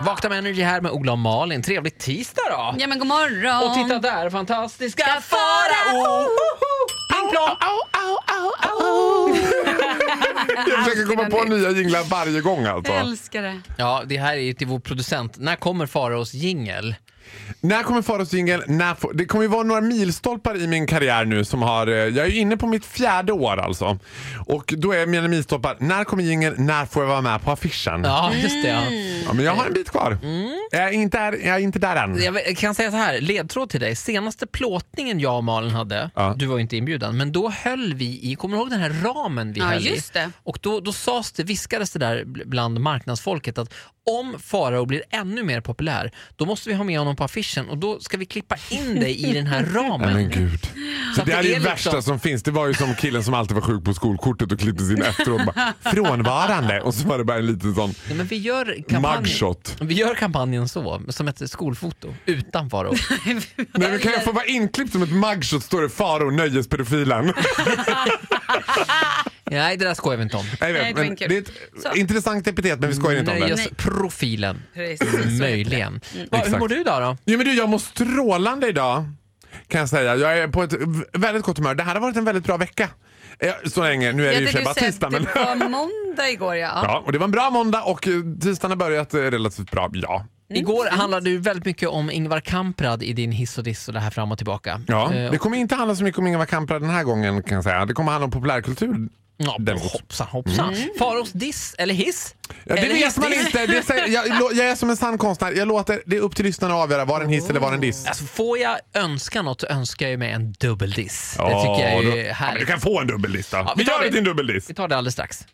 Vakna med Energy här med Ola och Malin. Trevlig tisdag då! Ja men god morgon. Och titta där, fantastiska Farao! Pling plong! Jag försöker komma på nya jinglar varje gång alltså. Jag älskar det. Ja, det här är ju till vår producent. När kommer Faraos jingel? När kommer Faraos jingel? När får- Det kommer ju vara några milstolpar i min karriär nu som har... eh, Jag är ju inne på mitt fjärde år alltså. Och då är mina milstolpar, när kommer jingel? När får jag vara med på affischen? Ja. Ja, just det. Ja. men jag har en bit kvar. Jag, är inte där, jag är inte där än. Jag kan säga så här, ledtråd till dig. Senaste plåtningen jag och Malin hade, Ja. du var inte inbjuden, men då höll vi i, kommer du ihåg den här ramen vi Ja, höll just i? det. Och då, då sades det, viskades det där bl- bland marknadsfolket att om Farao blir ännu mer populär, då måste vi ha med honom på affischen och då ska vi klippa in dig i den här ramen. men gud. Så att det är det det är värsta liksom- som finns. Det var ju som killen som alltid var sjuk på skolkortet och klippte sin efteråt. Bara, frånvarande. Och så var det bara en liten sån Ja, men vi gör mugshot. vi gör kampanjen så, som ett skolfoto utan Farao. Nej, men kan jag få vara inklippt som ett mugshot står det Faro, nöjespedofilen. Nej, det där skojar vi inte om. Nej, det var men det är ett Så. intressant epitet men vi skojar inte om det. Nöjesprofilen. Precis, så heter det. Möjligen. Ja, hur Exakt. mår du idag då? Jo, men du, jag mår strålande idag. Kan jag säga. Jag är på ett v- väldigt gott humör. Det här har varit en väldigt bra vecka. Eh, Så länge. Nu är det ju i och för sig du bara tisdag. Men... Det var måndag igår ja. Ja, och det var en bra måndag och eh, tisdagen har börjat eh, relativt bra. Ja. Igår handlade du väldigt mycket om Ingvar Kamprad i din hiss och diss och det här fram och tillbaka. Ja, Eh, det kommer inte handla så mycket om Ingvar Kamprad den här gången kan jag säga. Det kommer handla om populärkultur. Ja, hoppsan hoppsan. Faros diss eller hiss? Ja, det eller vet man hissdiss? inte. Det säger, jag, jag är som en sann konstnär. Jag låter, det är upp till lyssnarna att avgöra var en hiss eller var en diss. Alltså, får jag önska något så önskar jag mig en dubbeldiss. det tycker jag då- är ja, men härligt. du kan få en dubbellista. Ja, vi vi tar det det. till en dubbeldiss. Vi tar det alldeles strax.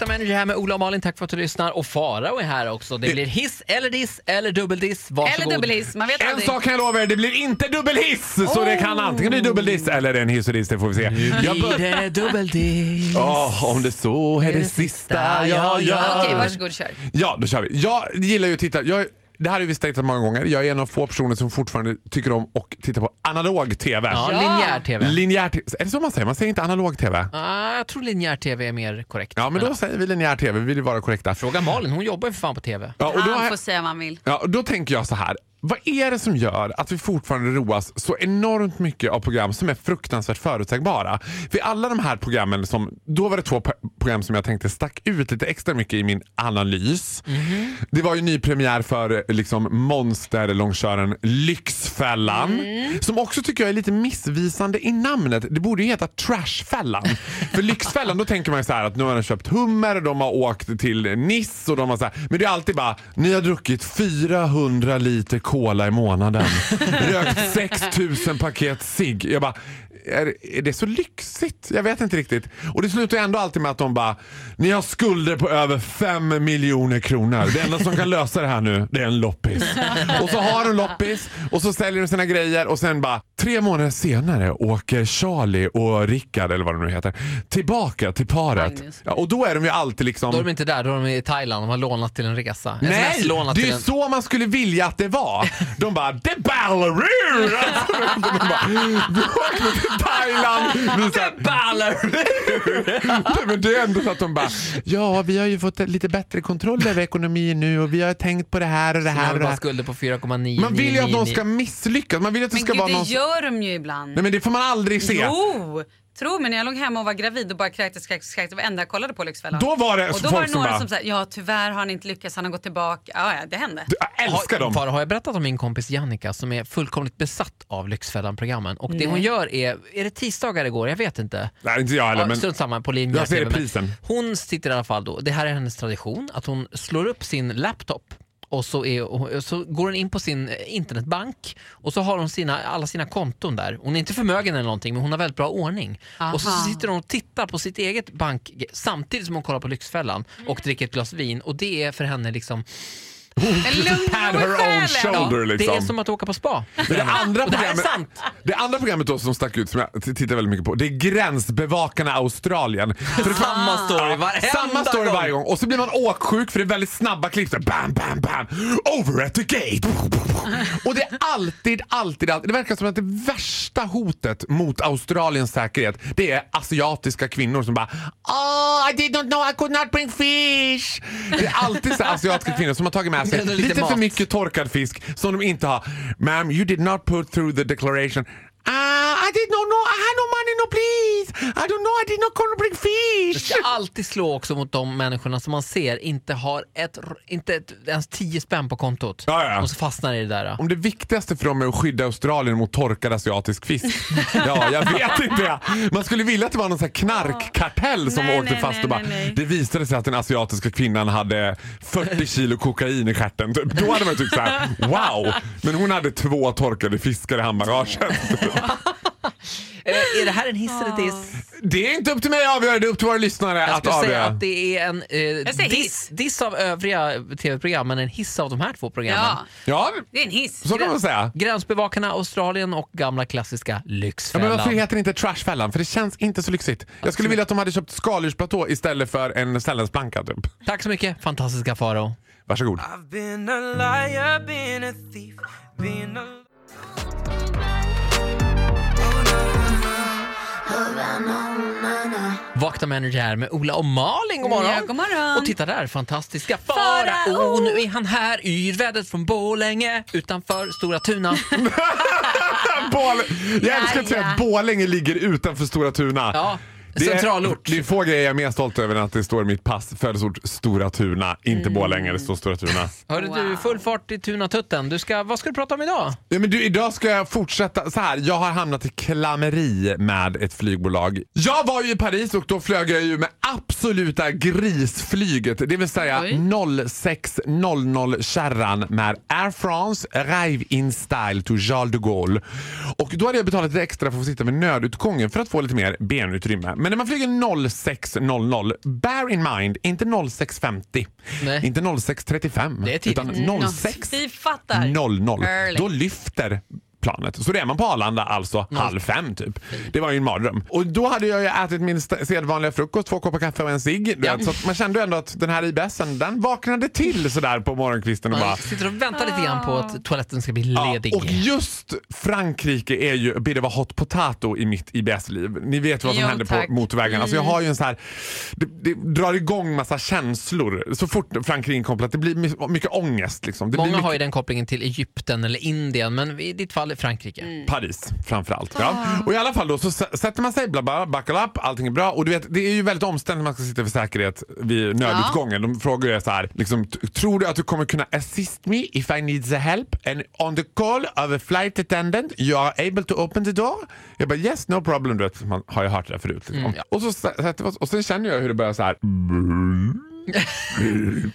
Vakna Energy här med Ola och Malin, tack för att du lyssnar. Och Farao är här också. Det blir hiss eller diss eller dubbeldiss. Varsågod. Eller dubbelhiss, man vet En aldrig. sak kan jag lova er, det blir inte dubbelhiss! Så det kan antingen bli dubbeldiss eller en hiss och diss, det får vi se. Jag Blir det dubbeldiss? Åh, om det så är det sista jag gör. Okej, varsågod kör. Ja, då kör vi. Jag gillar ju att titta. Jag, det här har vi visst många gånger. Jag är en av få personer som fortfarande tycker om att titta på analog TV. Ja, Ja. linjär TV. Linjär. Är det så man säger? Man säger inte analog TV? Ah, jag tror linjär TV är mer korrekt. Ja, men då säger vi linjär TV. Vi vill ju vara korrekta. Fråga Malin, hon jobbar ju för fan på TV. Ja, och då, Han får säga vad han vill. ja, och då tänker jag så här. Vad är det som gör att vi fortfarande roas så enormt mycket av program som är fruktansvärt förutsägbara? För alla de här programmen, som, då var det två program som jag tänkte stack ut lite extra mycket i min analys. Det var ju ny premiär för liksom, monsterlångköraren Lyxfällan. Som också tycker jag är lite missvisande i namnet. Det borde ju heta Trashfällan. för Lyxfällan, då tänker man så här att nu har de köpt hummer och de har åkt till Nice och de har så här, men det är alltid bara, ni har druckit 400 liter cola i månaden. Rökt 6000 paket cigg. Jag bara, är, är det så lyxigt? Jag vet inte riktigt. Och det slutar ju ändå alltid med att de bara, ni har skulder på över 5 miljoner kronor. Det enda som kan lösa det här nu, det är en loppis. och så har de loppis och så säljer de sina grejer och sen bara, tre månader senare åker Charlie och Rickard, eller vad de nu heter, tillbaka till paret. Ja, och då är de ju alltid liksom... Då är de inte där, då är de i Thailand. De har lånat till en resa. Nej, det till är en... så man skulle vilja att det var. De bara “The Ballaroo!” alltså, de bara, “Vi åkte till Thailand!” Vi så här, Nej, men det är ändå så att de bara “Ja, vi har ju fått lite bättre kontroll över ekonomin nu och vi har tänkt på det här och det De här har och det här”. skulder på 4,9. Man vill ju att någon ska misslyckas. Man vill att det Men ska gud, vara det någon... gör de ju ibland. Nej men det får man aldrig se. Jo! Tro mig, när jag låg hemma och var gravid och bara kräktes, kräktes, kräktes. Det var enda jag kollade på Lyxfällan. Då var det och då folk var det som några bara- som sa ja tyvärr har han inte lyckats, han har gått tillbaka. Ja, ja det hände. Jag älskar har, dem. Farao, har jag berättat om min kompis Jannica som är fullkomligt besatt av Lyxfällan-programmen? Och det hon gör är, är det tisdagar igår? Jag vet inte. Nej inte jag heller Ja, men... Strunt samma, på linjär Jag ser reprisen. Hon sitter i alla fall då, det här är hennes tradition, att hon slår upp sin laptop och så, är, och så går hon in på sin eh, internetbank och så har hon sina, alla sina konton där. Hon är inte förmögen eller någonting men hon har väldigt bra ordning. Och så Aha. sitter hon och tittar på sitt eget bank samtidigt som hon kollar på Lyxfällan och dricker ett glas vin och det är för henne liksom Had med her own shoulder Det liksom. är som att åka på spa. det andra, det här är programmet, sant. det andra programmet då som stack ut som jag tittar väldigt mycket på det är Gränsbevakarna Australien. För det Samma story varenda Samma story gång. varje gång och så blir man åksjuk för det är väldigt snabba klipp. Bam, bam, bam. Over at the gate. Och det är alltid, alltid, alltid. Det verkar som att det värsta hotet mot Australiens säkerhet det är asiatiska kvinnor som bara Oh, I did not know I could not bring fish. Det är alltid så asiatiska kvinnor som har tagit med Lite lite, för mycket torkad fisk som de inte har. Ma'am, you did not put through the declaration. Ah, I did not know, I had no money, no please. I don't know, I did not come to bring Det fish. ska alltid slå också mot de människorna som man ser inte har ett, inte ett, ens 10 spänn på kontot. Ja, ja. Och så fastnar i det där. Om det viktigaste för dem är att skydda Australien mot torkad asiatisk fisk. Ja, jag vet inte. Man skulle vilja att det var någon sån här knarkkartell som Nej, åkte nej, fast nej, och bara, nej, nej. det visade sig att den asiatiska kvinnan hade 40 kilo kokain i stjärten. Typ. Då hade man tyckt såhär, wow. Men hon hade två torkade fiskar i handbagaget. Är det här en hiss eller diss? Det är inte upp till mig att avgöra, det är upp till våra lyssnare Jag att skulle säga avgöra. att det är en eh, säger diss, hiss. diss av övriga tv-program men en hiss av de här två programmen. Ja, Ja, det är en hiss. så kan man säga. Gränsbevakarna Australien och gamla klassiska Ja, Lyxfällan. men varför heter det inte Trashfällan? För det känns inte så lyxigt. Jag skulle vilja att de hade köpt skaldjursplatå istället för en sällens-planka typ. Tack så mycket, fantastiska Faro. Varsågod. I've been a liar, been a thief, been a Vakna med Energy här med Ola och Malin. God morgon! Ja, god morgon. Och titta där, fantastiska Farao. Farao. Nu är han här, yrvädret från Borlänge utanför Stora Tuna. Bål... Jag älskar att säga att Borlänge ligger utanför Stora Tuna. Ja, Det är- centralort. Det är få grejer jag är mer stolt över än att det står i mitt pass. Födelseort Stora Tuna, inte Mm. Borlänge. Det står Stora Tuna. Hörru du, Wow. full fart i Tunatutten. Du ska, vad ska du prata om idag? Ja, men du, idag ska jag fortsätta så här. Jag har hamnat i klammeri med ett flygbolag. Jag var ju i Paris och då flög jag ju med absoluta grisflyget. Det vill säga Oj. 0600 kärran med Air France Arrive in Style to Charles de Gaulle. Och då hade jag betalat lite extra för att få sitta vid nödutgången för att få lite mer benutrymme. Men när man flyger 0600, bear in mind, inte 0650, Nej. inte 0635, Det är tidigt. utan 06 Vi fattar. 00. Early. Då lyfter planet. Så då är man på Arlanda alltså halv fem typ. Det var ju en mardröm. Och då hade jag ju ätit min sedvanliga frukost, två koppar kaffe och en cigg. Ja. Så man kände ändå att den här IBSen den vaknade till sådär på morgonkvisten och bara Man sitter och väntar lite grann på att toaletten ska bli Ja, ledig. och just Frankrike är ju a bit of a hot potato i mitt IBS-liv. Ni vet vad som Jo, händer tack. på motorvägarna. Alltså jag har ju en så här, det, det drar igång massa känslor. Så fort Frankrike är inkopplat, det blir my- mycket ångest. Liksom. Det Många mycket... har ju den kopplingen till Egypten eller Indien, men i ditt fall är Frankrike. Mm. Paris framförallt. Ja. Och i alla fall då så sätter man sig, bla bla, buckle up, allting är bra. Och du vet, det är ju väldigt omständigt när man ska sitta för säkerhet vid nödutgången. De frågar ju så här, liksom, tror du att du kommer kunna assist me if I need the help? And on the call of a flight attendant you are able to open the door? Jag bara yes, no problem. Du vet, man har ju hört det där förut. Liksom. Och, så, sätter vi oss- och sen känner jag hur det börjar så här.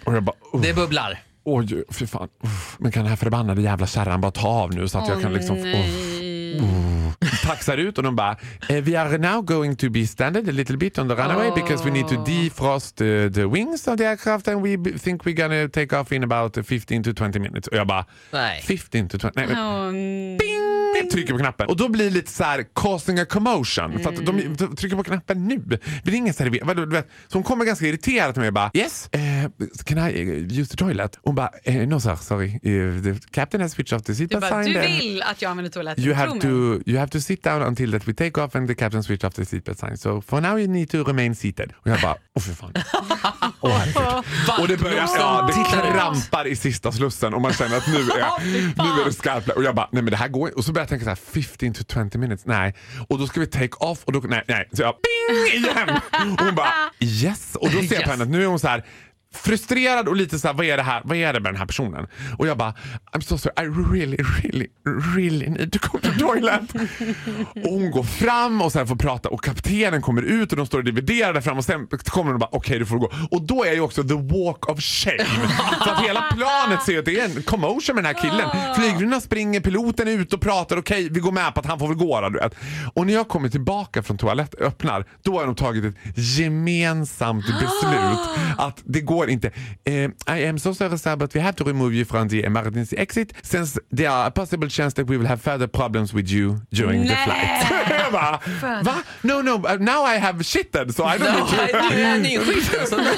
och jag bara, "Uff." Det bubblar. Oj, fy fan. Men kan den här förbannade jävla kärran bara ta av nu så att jag kan liksom... uff. taxar ut och de bara eh, We are now going to be standard a little bit on the runway because we need to defrost the, the wings of the aircraft and we think we're gonna take off in about 15 to 20 minutes. Och jag bara Nej. 15 to 20... Nej, men, mm. Bing! Trycker på knappen. Och då blir det lite så här causing a commotion. För att de, Mm. de trycker på knappen nu. Det är ingen server. du. Så hon kommer ganska irriterad till mig och bara Yes, uh, can I uh, use the toilet? Hon bara eh, No sir, sorry. Uh, the captain has switched off the Du, bara, sign. du then- vill att jag använder toaletten, You have, to, you have to sit down until that we take off and the captain switch off the seatbelt sign. So for now you need to remain seated. Och jag bara, åh för fan. Herregud. och det börjar, ja, det krampar i sista slussen och man känner att nu är, nu är det skarpt. Och jag bara, nej men det här går inte. Och så börjar jag tänka så här, 15 to 20 minutes, nej. Och då ska vi take off och då, nej, nej. Så jag, bing igen. Och hon bara, yes. Och då ser jag på henne att nu är hon så här, frustrerad och lite så här, vad är det här? Vad är det med den här personen? Och jag bara, I'm so sorry, I really, really, really need to go to the toilet. och hon går fram och sen får prata och kaptenen kommer ut och de står och dividerar där fram och sen kommer de och bara, okej du får gå. Och då är ju också the walk of shame. Så att hela planet ser att det är en commotion med den här killen. Flygvärdinnan springer, piloten är ute och pratar, okej vi går med på att han får väl gå då, du vet. Och när jag kommer tillbaka från toaletten, öppnar, då har de tagit ett gemensamt beslut att det går går inte. Eh, I am so sorry sir but we have to remove you from the emergency exit since there are a possible chance that we will have further problems with you during the Nej. flight. jag bara, va? No, no, uh, now I have shitted so I don't need to... Nu är jag nyskiten så nu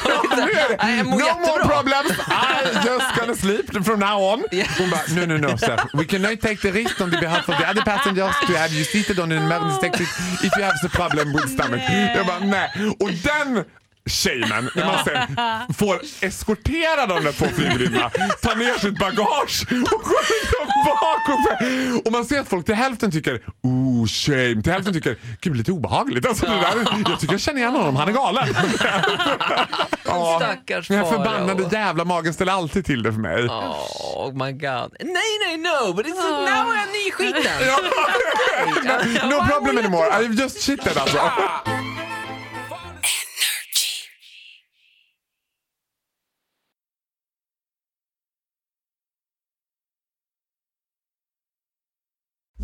Nej, jag mår no more problems, I just gonna sleep from now on. Hon bara, no no no sir, we cannot take the risk on the behalf of the other passengers to have you seated on an emergency exit if you have a problem with stomach. Jag bara, nej. Och den shamen, när man sen får eskortera de där två flygvärdinnorna, ta ner sitt bagage och gå liksom bakåt. Och man ser att folk till hälften tycker oh shame, till hälften tycker gud lite obehagligt. Alltså, det där, jag tycker jag känner igen honom, han är galen. Ja. Stackars Den här förbannade jävla magen ställer alltid till det för mig. Oh my god. Nej, nej, no, but it's now är jag nyskiten. no problem anymore, I've just shitted alltså.